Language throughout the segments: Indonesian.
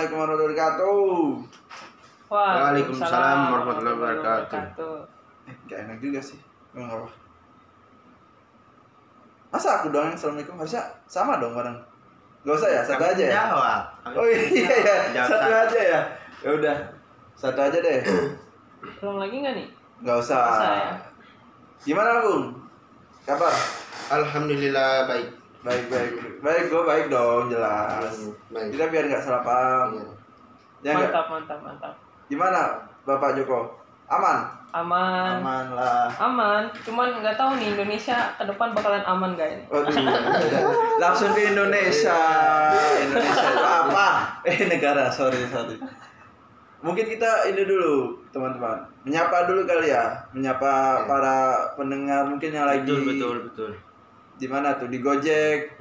Assalamualaikum warahmatullahi wabarakatuh. Waalaikumsalam warahmatullahi wabarakatuh. Eh, gak enak juga sih. Gak apa. Masa aku doang yang assalamualaikum harusnya sama dong bareng. Gak usah ya, satu aja ya. Jawab. Oh iya ya, satu satu. aja ya. Ya udah, satu aja deh. Belum lagi nggak nih? Gak usah. Gak usah ya. Gimana Bung? Kabar? Alhamdulillah baik. Baik baik baik gue baik dong jelas. Baik. Kita biar nggak salah paham. Iya. Ya mantap, mantap, mantap. Gimana Bapak Joko? Aman? Aman. Aman lah. Aman. Cuman nggak tahu nih Indonesia ke depan bakalan aman gak ini? Waduh. Langsung ke Indonesia. Indonesia itu apa? Eh negara, sorry sorry. Mungkin kita ini dulu teman-teman. Menyapa dulu kali ya. Menyapa para pendengar mungkin yang lagi Betul betul betul. Di mana tuh di Gojek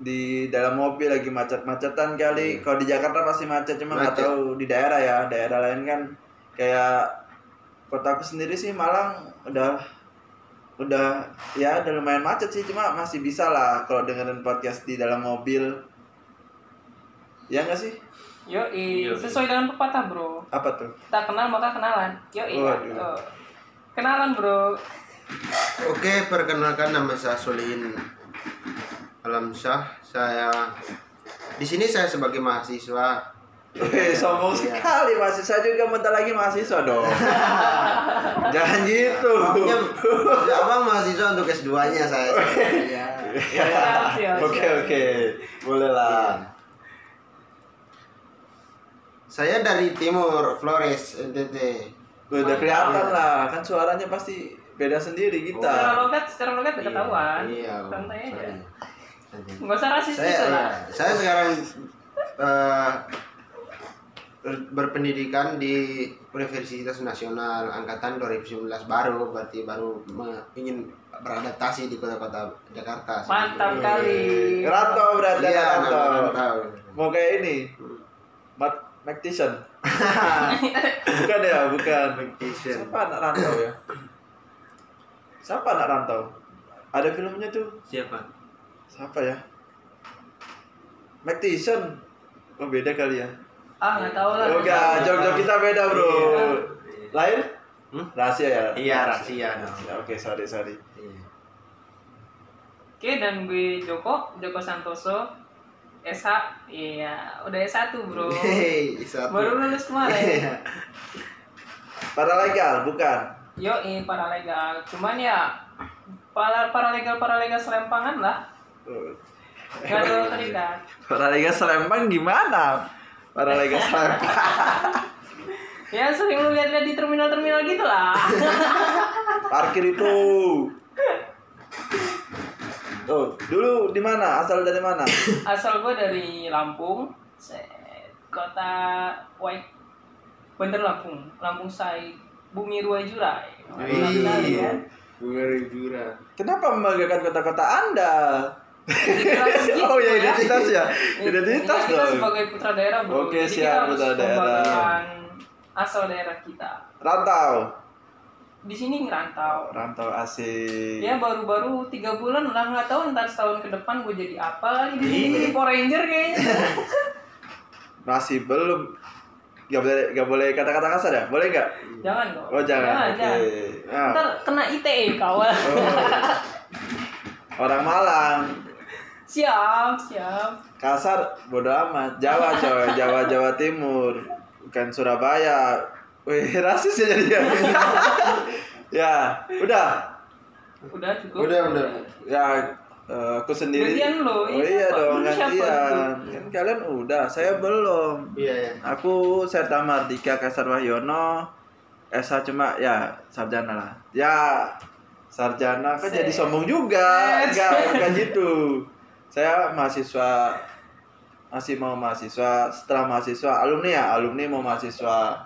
di dalam mobil lagi macet-macetan kali. Kalau di Jakarta pasti macet, cuma nggak Macet. tahu di daerah ya. Daerah lain kan kayak kotaku sendiri sih Malang udah udah ya udah lumayan macet sih cuma masih bisa lah kalau dengerin podcast di dalam mobil ya nggak sih Yoi, Yoi. sesuai dengan pepatah bro. apa tuh Tak kenal maka kenalan. Waduh. Oh. Kenalan bro. Oke, perkenalkan nama saya Solihin Alam Syah. Saya di sini saya sebagai mahasiswa. Wih, sombong Iya. sekali mahasiswa juga bentar lagi mahasiswa dong jangan gitu Maksudnya, ya, abang mahasiswa untuk S2-nya saya. Iya. Siap, siap, oke siap. oke boleh lah Saya dari timur Flores, NTT. udah kelihatan lah kan suaranya pasti beda sendiri Secara kita logat, secara logat udah ketahuan. Iya. Santai aja. sorry. Santai. Nggak usah rasis saya gitu lah. saya sekarang eh, ber- berpendidikan di Universitas Nasional angkatan 2019 baru berarti baru ingin beradaptasi di kota-kota Jakarta Mantap Iya. kali. rantau berarti iya rantau rantau mau kayak ini Mat Mactician bukan ya bukan Vacation. siapa anak rantau ya siapa anak rantau? Ada filmnya tuh. Siapa? Siapa ya? Mactician oh beda kali ya. Ah nggak tahu lah. Oh, enggak jog-jog kita beda bro. Iya. lain? Hmm? rahasia ya? Iya rahasia. Dong Ya, oke sorry sorry. Iya. Oke dan gue Joko, Joko Santoso, SH, iya udah S1 bro. Hei, satu. Baru lulus kemarin. paralegal bukan Yo, para legal. Cuman ya para para legal para legal selempangan lah. Oh. Gak ada terikat. paralegal selempang gimana paralegal selempang Ya sering lu lihat-lihat di terminal-terminal gitu lah. parkir itu Tuh, dulu di mana? Asal dari mana? Asal gue dari Lampung, kota White, Bener Lampung, Lampung Sai, Bumi Ruai Jurai. Wih. kan? Bunga Jura. Kenapa membanggakan kota-kota Anda? Identitas gitu, oh ya identitas ya. Iya, Identitas kita dong. sebagai putra daerah bro. Oke, Jadi siap, kita harus putra daerah. asal daerah kita. Rantau. Di sini ngerantau. Rantau asik. Ya baru-baru tiga bulan lah nggak tahu ntar setahun ke depan gue jadi apa lagi di sini Iya. jadi Power Ranger kayaknya. Masih belum. Gak boleh, gak boleh kata-kata kasar ya? Boleh nggak? jangan dong. Oh jangan. Oke. jangan. Nah, Ntar kena ITE kawan. oh. Orang Malang. siap, siap. Kasar bodo amat. Jawa coy, Jawa Jawa Timur. Bukan Surabaya. Wih, rasis ya jadinya. ya, udah. Udah cukup. Udah, udah. Ya, eh, aku sendiri. Gantian lo, Oh ini iya siapa? dong, siapa gantian. Kan kalian udah, saya belum. Iya ya. Aku Serta Mardika Kaisar Wahyono. SH cuma ya sarjana lah. Ya, sarjana kan jadi sombong juga. Enggak, bukan gitu. Saya mahasiswa masih mau mahasiswa, setelah mahasiswa alumni ya, alumni mau mahasiswa.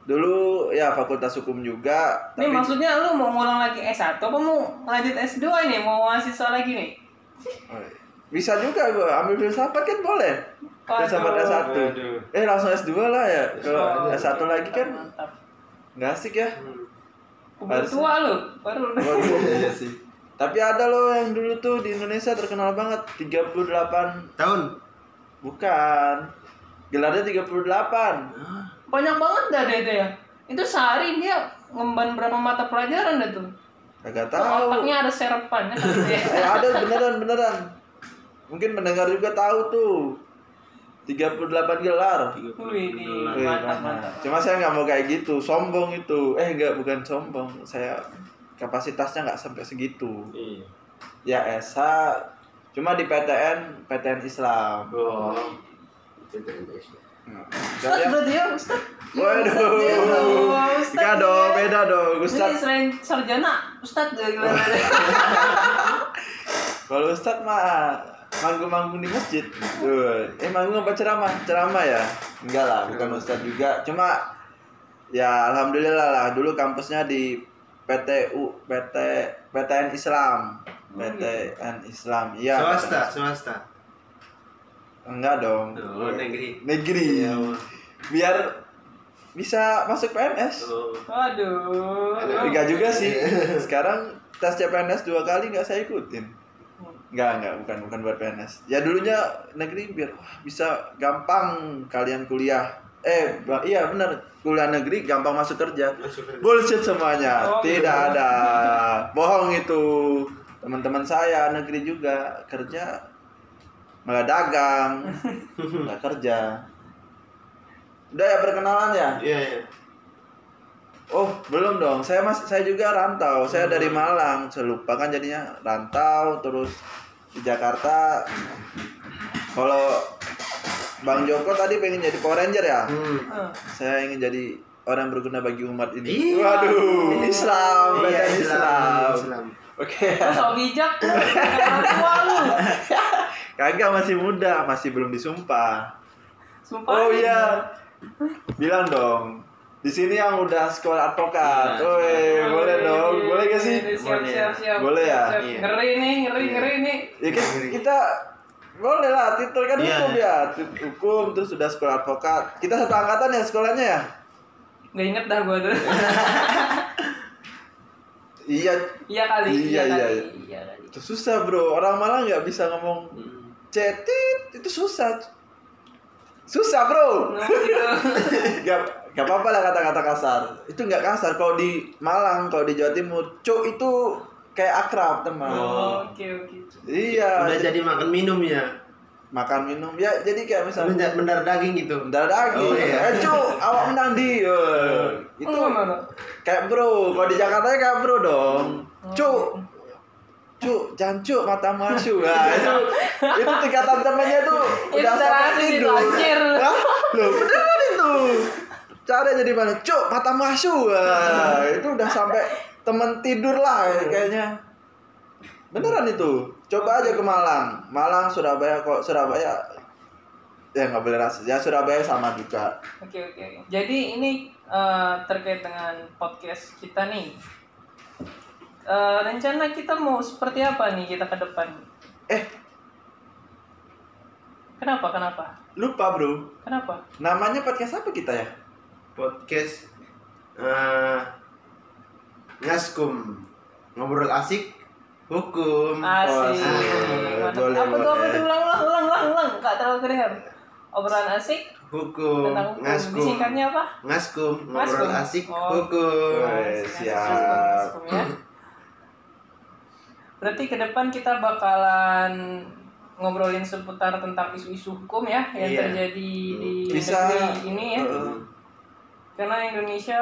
Dulu ya fakultas hukum juga. Nih maksudnya lu mau ngulang lagi S1 apa mau lanjut S2 nih? Mau mahasiswa lagi nih? Oh, bisa juga gue ambil filsafat kan boleh. Filsafat Waduh. S1. Waduh. Eh langsung S2 lah ya. Kalau Oh, S1 lagi kan mantap. nggak asik ya. Udah Harus- tua lu, baru Waduh, iya sih. Tapi ada loh yang dulu tuh di Indonesia terkenal banget 38 Tahun Bukan. Gelarnya 38. Banyak banget dah dia itu ya. Itu sehari dia ngemban berapa mata pelajaran dah tuh. Kagak Tuh, tahu. Otaknya ada serapannya kali ya. Eh, ada beneran beneran. Mungkin pendengar juga tahu tuh. 38 gelar. Wih, ini Wih, mantap mantap. Cuma saya nggak mau kayak gitu, sombong itu. Eh enggak, bukan sombong. Saya kapasitasnya nggak sampai segitu. Iya. Ya ESA cuma di PTN, PTN Islam. Oh. Itu Indonesia. Ustaz Jadi- berarti ya Ustaz. Waduh. Ustaz Enggak ini dong, ya. beda dong. Ini Ustaz. selain sarjana Ustaz ya gimana? Kalau Ustaz mah manggung-manggung di masjid. Tuh. Eh manggung apa ceramah? Ceramah ya? Enggak lah, bukan Ustaz juga. Cuma ya alhamdulillah lah dulu kampusnya di PTU PT PTN Islam. PTN Islam. Iya. swasta, swasta. Enggak dong. Oh, negeri. Negeri. Iya, Bang. Biar bisa masuk PNS. Oh. Waduh. Enggak juga sih. Sekarang tes CPNS dua kali nggak saya ikutin. Enggak, enggak, bukan bukan buat PNS. Ya dulunya negeri biar wah, bisa gampang kalian kuliah. Eh, iya benar. Kuliah negeri gampang masuk kerja. Masuk kerja. Bullshit semuanya. Oh, Tidak gitu. ada. Bohong itu. Teman-teman saya negeri juga kerja malah dagang. Nggak kerja. Udah ya perkenalan ya? Iya, iya. Oh, belum dong. Saya mas saya juga rantau. Saya dari Malang. Saya lupa kan jadinya rantau terus di Jakarta. Kalau Bang Joko tadi pengen jadi Power Ranger ya? Hmm. Saya ingin jadi orang berguna bagi umat ini. Iya. Waduh, Islam, Iya, bacaan Islam. Islam. Oke. Lu sok bijak lu. Orang tua lu. Kagak masih muda, masih belum disumpah. Sumpah. Oh iya. Bilang dong. Di sini yang udah sekolah advokat. Iya. Woi, boleh dong. Boleh gak sih? Siap, Boleh. siap, siap. Boleh ya? Siap. Iya. Ngeri nih, ngeri, Iya. ngeri nih. Ya kan kita boleh lah, titel kan Iya. hukum ya. Hukum terus sudah sekolah advokat. Kita satu angkatan ya sekolahnya ya? Gak inget dah gua tuh. Iya, Iya kali, Iya, iya iya, kali. iya. Iya itu susah bro. Orang malah nggak bisa ngomong Hmm. Cetit, itu susah. Susah bro. Nah, gitu. Gak, gak apa-apa lah kata-kata kasar. Itu nggak kasar. Kalau di Malang, kalau di Jawa Timur, cuk itu kayak akrab teman. Oh, Oke, oke. Iya. Udah jadi makan minum ya. makan minum ya jadi kayak misalnya mendarah daging gitu. Bentar lagi. Oh, iya. Eh, cuk, awak menang di. Eh, itu Oh, mana? kayak bro. Kalau di Jakarta kayak bro dong. Oh. Cuk. Cuk, jangan cuk matamu asu. Nah, itu itu tingkatan temannya tuh Itu udah sampai tidur. Loh, beneran itu. Cara jadi mana? Cuk, matamu asu. Nah, itu udah sampai temen tidur lah kayaknya. Beneran itu. Coba aja ke Malang. Malang, Surabaya kok Surabaya ya nggak boleh rasis. Ya Surabaya sama juga. Oke, oke. oke. Jadi ini eh, terkait dengan podcast kita nih. Eh, rencana kita mau seperti apa nih kita ke depan? Eh, Kenapa? Kenapa? lupa bro. Kenapa? Namanya podcast apa kita ya? Podcast eh ngaskum ngobrol asik hukum. Asik. Mantap. Boleh, apa tuh? Apa tuh? Ulang, ulang, ulang, ulang, ulang. Gak terlalu kedengar. Obrolan asik Hukum, tentang hukum. ngaskum. Disingkatnya apa? Ngaskum, ngobrol Ngaskum. asik Oh. hukum. Asik, siap. asik, ya. Berarti ke depan kita bakalan ngobrolin seputar tentang isu-isu hukum ya yang Iya. terjadi di Bisa. negeri ini ya. Heeh. Karena Indonesia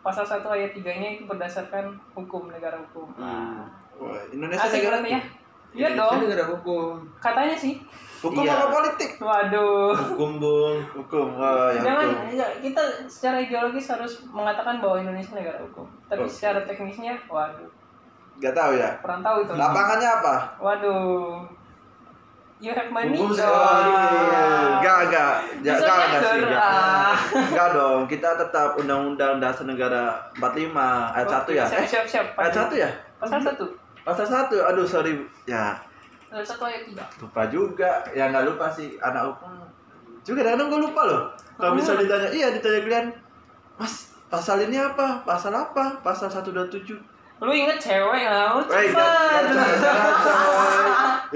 pasal 1 ayat 3-nya itu berdasarkan hukum negara hukum. Wah, Indonesia Asik negara ya? Iya dong. negara hukum. Katanya sih. Hukum Iya. apa politik? Waduh. Hukum, Bung. Hukum. Wah, yang Jangan hukum. ya, kita secara ideologis harus mengatakan bahwa Indonesia negara hukum. Tapi Oh. secara teknisnya, waduh, Gak tahu ya. kurang tahu itu. Lapangannya apa? Waduh. You have money? Hukum Oh, enggak. Bisa Ya, enggak, enggak sih. ah. Enggak dong. Kita tetap Undang-Undang Dasar Negara 45 ayat 1 ya. Siap, Eh, siap, siap. ayat 1 ya? Pasal satu. Pasal 1. Aduh, sorry. Ya, Pasal satu ayat tiga. lupa juga. Ya enggak lupa sih anak hukum. Juga kadang gue lupa loh. Kalau Oh. bisa ditanya, iya ditanya kalian, Mas, pasal ini apa? Pasal apa? Pasal 127. Lu inget cewek lah, lu Woi, cepet.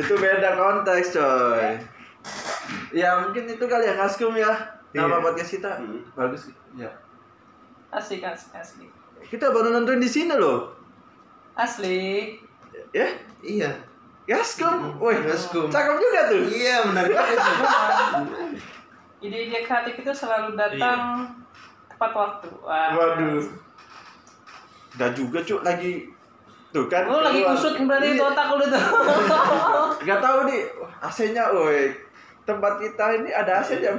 Itu beda konteks, coy. Ya mungkin itu kali ya Ngaskum ya. Nama Iya. podcast kita. Hmm. Bagus. Ya. Asik, asik, asli. Kita baru nonton di sini loh. Asli. Ya. Iya. Ngaskum. Woi, Ngaskum. Cakep juga tuh. Iya, benar banget. Ide-ide kreatif itu selalu datang tepat waktu. Wah. Waduh. Udah juga cuk lagi tuh kan. Lu lagi keluar. kusut berarti itu Iya. otak lu tuh. Gak tahu nih AC-nya, woi. Tempat kita ini ada AC-nya.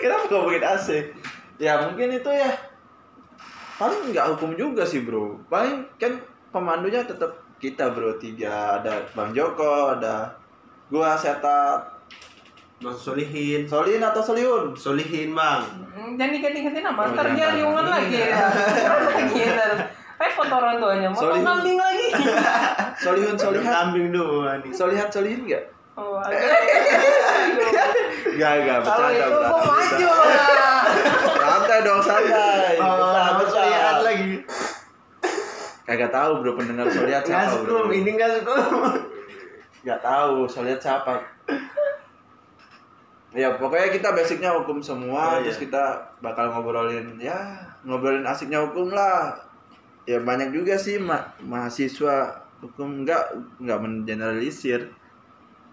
Kenapa ngomongin AC? Ya mungkin itu ya. Paling nggak hukum juga sih bro. Paling kan pemandunya tetap kita bro tiga ada Bang Joko, ada gua Seta, Bang Solihin. Solin atau Soliun. Solihin, Bang. Hmm, Jangan diganti-ganti nama, Oh, ntar jangan. dia liungan lagi ya. lagi ntar. Repot orang tuanya, mau kambing lagi. Solihun Solihat. Kambing doang nih. Solihat Solihin nggak? Oh, aduh. Gak, gak, Kalau bercanda, itu bercanda, maju. bercanda. Santai dong, santai. Oh, bentar. Solihat lagi. Kagak tahu bro pendengar Solihat siapa bro. sekum, ini nggak sekum. Gak tahu Solihat siapa. Ya pokoknya kita basicnya hukum semua, Oh, terus iya. kita bakal ngobrolin ya ngobrolin asiknya hukum lah. Ya banyak juga sih ma mahasiswa hukum nggak nggak mengeneralisir.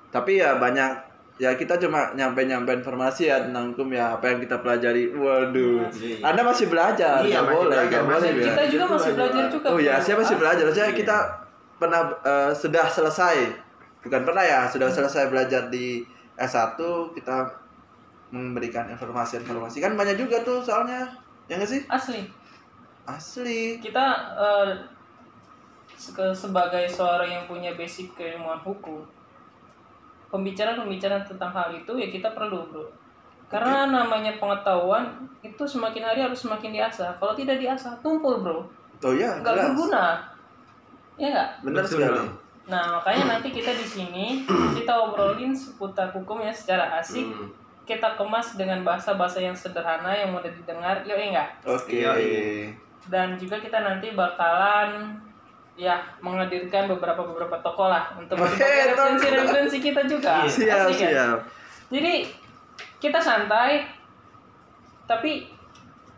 Tapi ya banyak ya kita cuma nyampe-nyampe informasi ya tentang hukum ya apa yang kita pelajari. Waduh. Iya. Anda masih belajar, Iya, nggak masih boleh, belajar, nggak boleh. masih- ya. Kita juga masih belajar juga. Oh ya, siapa masih belajar? Saya Iya. kita pernah eh, sudah selesai. Bukan pernah ya, sudah selesai belajar di S1 kita memberikan informasi-informasi. Kan banyak juga tuh soalnya. Ya nggak sih? Asli. Asli. Kita se- sebagai seorang yang punya basic keilmuan hukum, pembicaraan-pembicaraan tentang hal itu ya kita perlu, bro. Karena namanya pengetahuan itu semakin hari harus semakin diasah. Kalau tidak diasah, tumpul, bro. Oh ya, Nggak berguna. Ya nggak? Benar sekali. Nah, makanya nanti kita di sini kita obrolin seputar hukum ya secara asik. Hmm. Kita kemas dengan bahasa-bahasa yang sederhana yang mudah didengar. Yuk, ya enggak? Oke. Iya. Dan juga kita nanti bakalan ya menghadirkan beberapa beberapa tokoh lah untuk tokoh. referensi-referensi kita juga. Iya. Siap, Asik ya? siap. Jadi kita santai tapi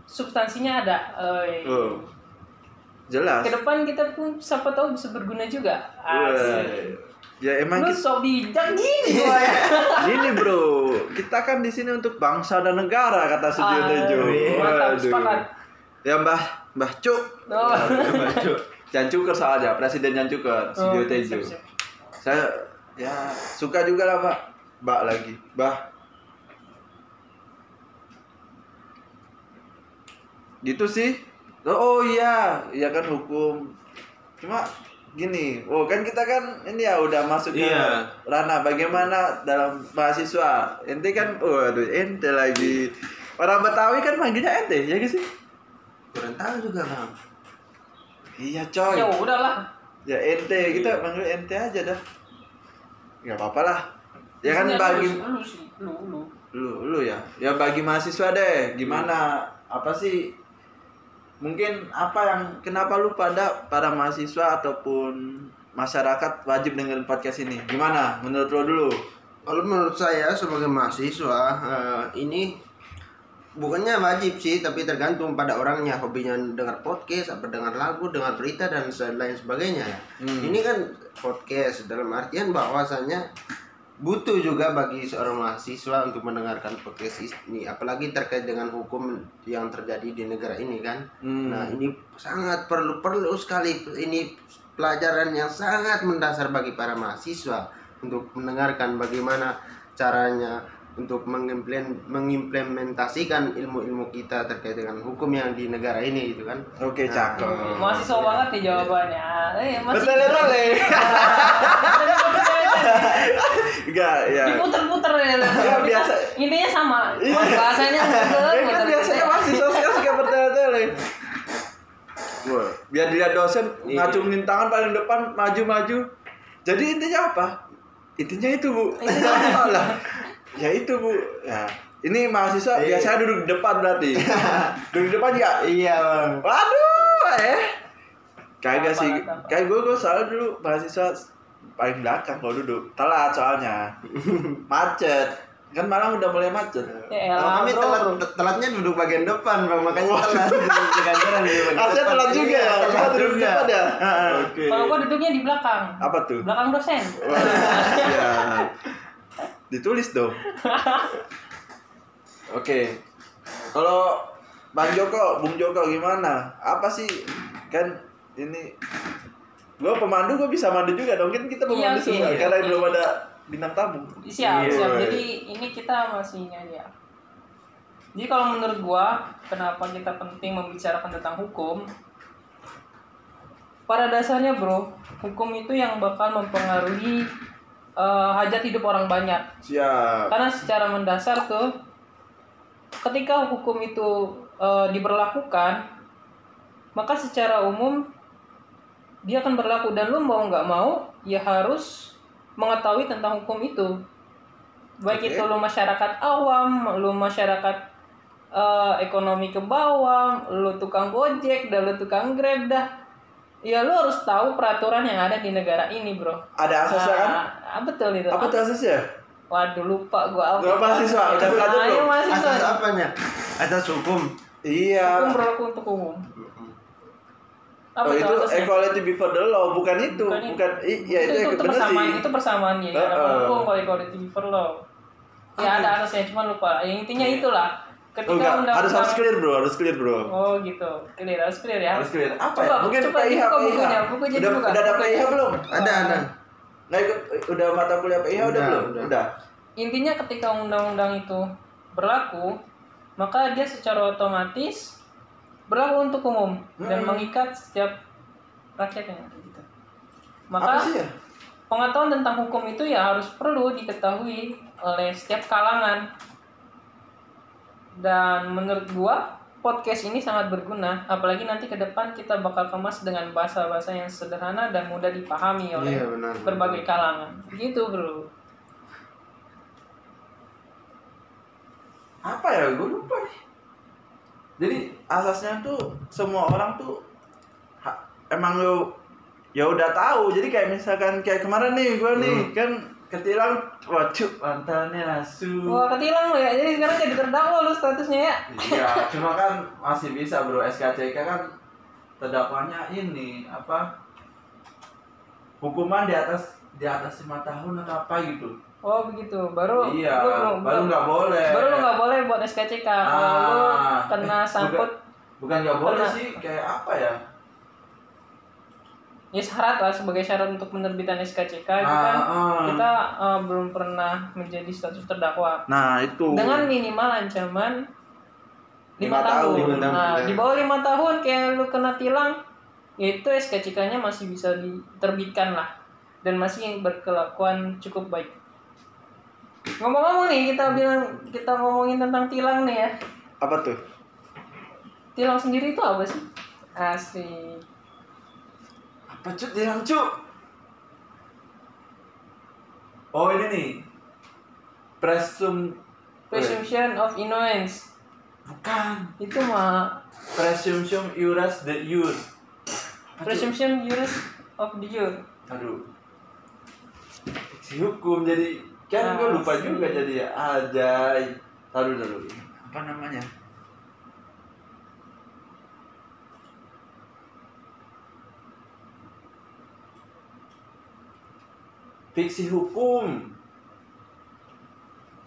substansinya ada. Oh. Jelas. Ke depan kita pun siapa tahu bisa berguna juga. Asik. Ya emang Lu kita, sok bijak gini ya. gini bro, kita kan di sini untuk bangsa dan negara kata Sujiwo Ah, Tejo. Mantap, Waduh. sepakat. Ya Mbah, Mbah Cuk. Oh. Baju. Jan Cuker soalnya, Presiden Jan Cuker, Oh, Tejo. siap, siap. Saya ya suka juga lah Mbak. Mbak lagi, Mbah. Gitu sih. Oh, oh iya, iya kan hukum. Cuma gini, oh kan kita kan ini ya udah masuk ke Iya. ranah bagaimana dalam mahasiswa. Ente kan, waduh, ente lagi. Orang Betawi kan manggilnya ente, ya gak sih? Kurang tahu juga, Bang. Iya coy. Ya udahlah. Ya ente, kita panggil ente aja dah. Gak apa-apa lah. Ya kan bagi lu, lu sih, lu lu. lu lu ya. Ya bagi mahasiswa deh, gimana? Apa sih mungkin apa yang kenapa lu pada para mahasiswa ataupun masyarakat wajib dengerin podcast ini? Gimana menurut lo dulu? Kalau menurut saya sebagai mahasiswa eh, ini bukannya wajib sih, tapi tergantung pada orangnya hobinya dengar podcast, apa dengar lagu, dengar berita dan lain sebagainya. ya. Hmm. Ini kan podcast dalam artian bahwasanya butuh juga bagi seorang mahasiswa untuk mendengarkan podcast ini, apalagi terkait dengan hukum yang terjadi di negara ini kan. Hmm. Nah ini sangat perlu perlu sekali ini pelajaran yang sangat mendasar bagi para mahasiswa untuk mendengarkan bagaimana caranya untuk mengimplementasikan ilmu-ilmu kita terkait dengan hukum yang di negara ini gitu kan. Oke, Nah, cakep. Mahasiswa banget nih jawabannya. Eh, masih Betul betul. Enggak, ya. Diputer-puter ya. Ya, biasa. Intinya sama. Iya. Cuma bahasanya Ya kan biasanya mahasiswa sekarang suka bertele-tele. Wah, biar dilihat dosen Iya. ngacungin tangan paling depan maju-maju. Jadi intinya apa? Intinya itu bu. Intinya Intinya lah. Ya itu bu. Ya. Ini mahasiswa Iya. biasanya duduk di depan berarti. duduk di depan ya. Iya bang. Waduh, eh. Kagak sih. Kayak gue gue soalnya dulu mahasiswa paling belakang kalau duduk telat soalnya macet kan malam udah mulai macet Ya Kalau elah, kami bro. telat telatnya duduk bagian depan bang makanya telat keganjaran di telat juga ya Telat cuma duduk juga. depan ya oke Kalau gua duduknya di belakang. apa tuh Belakang dosen. Wah, ya. Ditulis dong. Oke. Kalau Bang Joko, Bung Joko gimana? Apa sih? Kan ini gua pemandu gua bisa mandu juga dong. Kan kita pemandu Iya, semua iya. karena belum ada bintang tamu. Siap, Iya. siap. Jadi ini kita masih ya. Jadi kalau menurut gua, kenapa kita penting membicarakan tentang hukum? Pada dasarnya, bro, hukum itu yang bakal mempengaruhi eh, hajat hidup orang banyak. Siap. Karena secara mendasar tuh, ketika hukum itu eh, diberlakukan, maka secara umum dia akan berlaku dan lu mau nggak mau ya harus mengetahui tentang hukum itu. Baik Oke. itu lu masyarakat awam, lu masyarakat eh, ekonomi ke bawah, lu tukang gojek, dan lu tukang grab dah. Ya lu harus tahu peraturan yang ada di negara ini, bro. Ada asasnya kan? Ah, betul itu. Apa tuh asasnya? Waduh lupa gua apa. Gua mahasiswa, udah belajar mahasiswa. Asas apanya? Asas hukum. Iya. Hukum berlaku untuk umum. Apa Oh, itu asasnya? equality before the law, bukan itu. Bukan Bukan, i- iya itu, itu, itu, persamaan sih. itu persamaannya ya. Heeh. Hukum kalau equality before law. Ya ada asasnya cuma lupa. Yang intinya itulah. Ketika enggak, undang harus harus clear bro, harus clear bro. Oh gitu. Clear, harus clear ya. Harus clear. Apa Coba, ya? Mungkin coba PIH, PIH. bukunya, bukunya udah, dibuka. udah ada PIH belum? Ada ada. Nggak ikut, udah mata kuliah PIH udah, Udah, belum? udah. Udah. Intinya ketika undang-undang itu berlaku, maka dia secara otomatis berlaku untuk umum dan Hmm. mengikat setiap rakyatnya gitu. Maka ya? pengetahuan tentang hukum itu ya harus perlu diketahui oleh setiap kalangan. Dan menurut gua podcast ini sangat berguna, apalagi nanti ke depan kita bakal kemas dengan bahasa-bahasa yang sederhana dan mudah dipahami oleh Iya benar. berbagai kalangan. Gitu, Bro. Apa ya? Gue lupa nih. Jadi asasnya tuh semua orang tuh ha- emang lu ya udah tahu. Jadi kayak misalkan kayak kemarin nih gue nih kan ketilang wacuk mantannya asu. Wah, ketilang lo ya. Jadi sekarang jadi terdakwa lu statusnya ya. Iya, cuma kan masih bisa bro SKCK kan terdakwanya ini apa hukuman di atas di atas lima tahun atau apa gitu. Oh, begitu. Baru iya, lu belum- baru nggak boleh. Baru lu nggak boleh buat SKCK. Kalau lu Ah, kena eh, sangkut Bukan nggak boleh sih, kayak apa ya? ya syarat lah sebagai syarat untuk penerbitan SKCK itu Ah, kan ah. kita eh, belum pernah menjadi status terdakwa Nah itu. dengan minimal ancaman lima tahun, tahun. Nah ya. di bawah lima tahun kayak lu kena tilang, ya itu SKCK-nya masih bisa diterbitkan lah dan masih berkelakuan cukup baik. Ngomong-ngomong nih kita bilang kita ngomongin tentang tilang nih ya. Apa tuh? Tilang sendiri itu apa sih? Asik. Apa cut yang cuk? Oh ini nih. Presum. Presumption of innocence. Bukan. Itu mah Presumption iuras de iur. Presumption juris of the year. Aduh. Si hukum jadi kan gue lupa Asli. juga jadi ya. Ajay. Taruh dulu. Apa namanya? Fiksi hukum.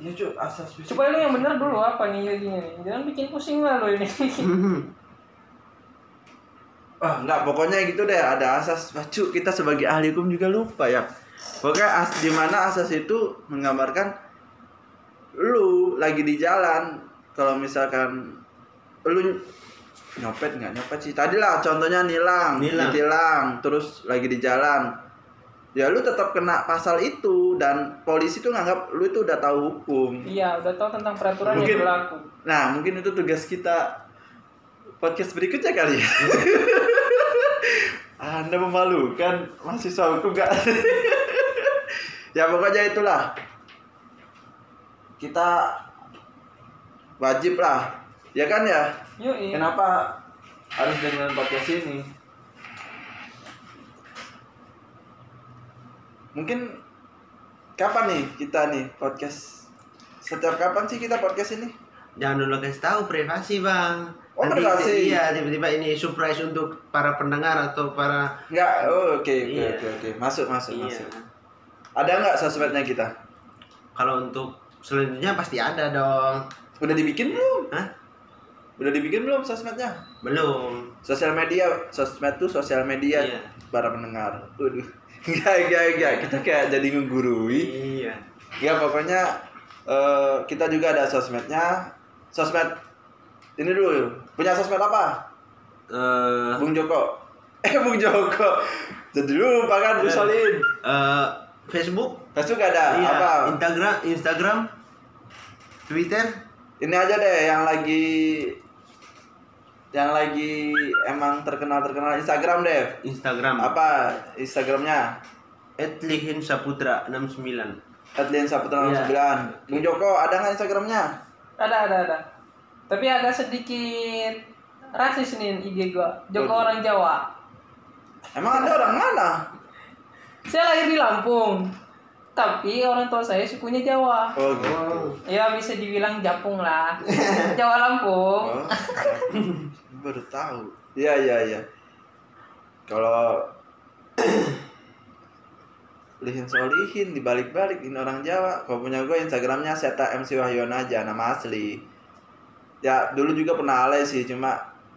Iya cuy, asas fiksi. Coba lu yang benar dulu apa nih jadinya nih. Jangan bikin pusing lah lu ini. Ah, enggak, pokoknya gitu deh, ada asas. Wah, kita sebagai ahli hukum juga lupa ya. Pokoknya as di mana asas itu menggambarkan lu lagi di jalan. Kalau misalkan lu nyopet nggak nyopet sih. Tadi lah contohnya nilang, Nilang. ditilang, terus lagi di jalan. Ya lu tetap kena pasal itu dan polisi tuh nganggap lu itu udah tahu hukum. Iya, udah tahu tentang peraturan Mungkin- yang berlaku. Nah, mungkin itu tugas kita podcast berikutnya kali ya. Anda memalukan mahasiswa hukum gak? ya pokoknya itulah. Kita wajib lah. Ya kan ya? Yuk, iya. Kenapa harus dengerin podcast ini? mungkin kapan nih kita nih podcast setiap kapan sih kita podcast ini Jangan dulu kasih tahu privasi bang. Oh, Nanti privasi. Iya tiba-tiba ini surprise untuk para pendengar atau para Enggak, oh, oke oke Iya. oke oke masuk masuk iya. masuk ada nggak sosmednya kita? Kalau untuk selanjutnya pasti ada dong. udah dibikin belum? Hah? udah dibikin belum sosmednya? Belum. sosial media sosmed tuh sosial media Iya. para pendengar. Waduh. Enggak enggak enggak. Kita kayak jadi ngegurui. Iya. ya pokoknya eh, kita juga ada sosmednya. Sosmed ini dulu punya sosmed apa? Eh, Bung Joko. Eh Bung Joko. Jadi lupa kan Bu Iya. Facebook, Facebook ada iya. apa Instagram, Instagram, Twitter, ini aja deh yang lagi yang lagi emang terkenal terkenal Instagram deh Instagram. apa Instagramnya Etlihin Saputra 69. Adlian Saputra Iya. 9 Bung Joko ada nggak Instagramnya Ada ada ada. Tapi agak sedikit rasis nih IG gua. Joko Waduh. orang Jawa. emang ada orang mana Saya lahir di Lampung. Tapi orang tua saya sukunya Jawa. oh gitu. Ya bisa dibilang Japung lah. Jawa Lampung. Oh, baru tahu. Iya iya iya. Kalau lihin solihin dibalik-balik ini orang Jawa. Kalau punya gue Instagramnya Seta MC Wahyon aja nama asli. Ya dulu juga pernah alay sih cuma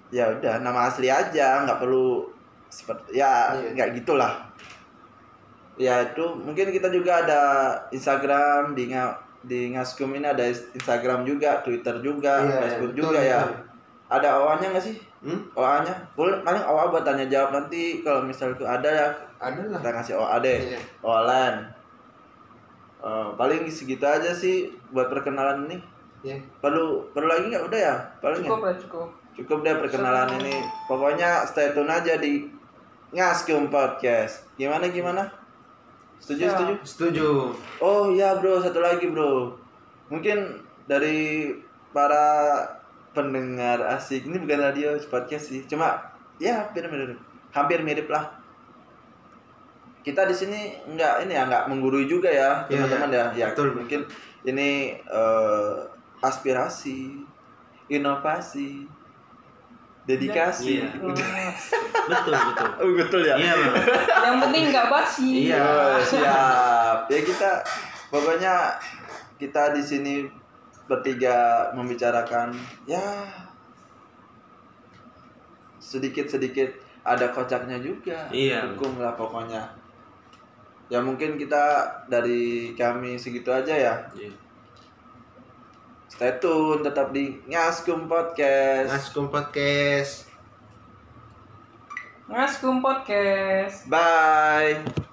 ya udah nama asli aja nggak perlu seperti ya Iya. nggak gitulah. Ya itu mungkin kita juga ada Instagram di nga, di Ngaskum ini ada Instagram juga, Twitter juga, Iya, Facebook betul, juga ya. betul. Ada OA-nya nggak sih? Hmm? OA-nya? Boleh paling OA buat tanya jawab nanti kalau misalnya itu ada ya Ada lah. kita ngasih OA deh. Iya. OA lain. Eh, paling segitu aja sih buat perkenalan ini. Iya. Perlu perlu lagi nggak? Udah ya? Paling Cukup ya? lah cukup. Cukup deh perkenalan Cukup. ini. Pokoknya stay tune aja di Ngaskum Podcast. Gimana gimana? Setuju Ya. setuju? Setuju. Oh iya bro, satu lagi bro. Mungkin dari para pendengar asik ini bukan radio podcast sih, cuma ya hampir mirip, hampir mirip lah. Kita di sini nggak ini ya nggak menggurui juga ya Iya, teman-teman ya. Ya Betul. mungkin ini eh, aspirasi, inovasi, dedikasi. Iya. Betul, betul. Oh betul ya. Iya, Bang. Yang penting nggak basi. Iya. Oh, siap. Ya kita pokoknya kita di sini bertiga membicarakan ya sedikit-sedikit ada kocaknya juga. Iya. Hukum lah pokoknya. Ya mungkin kita dari kami segitu aja ya. Iya. Stay tune tetap di Ngaskum Podcast. Ngaskum Podcast. Ngaskum podcast. Bye.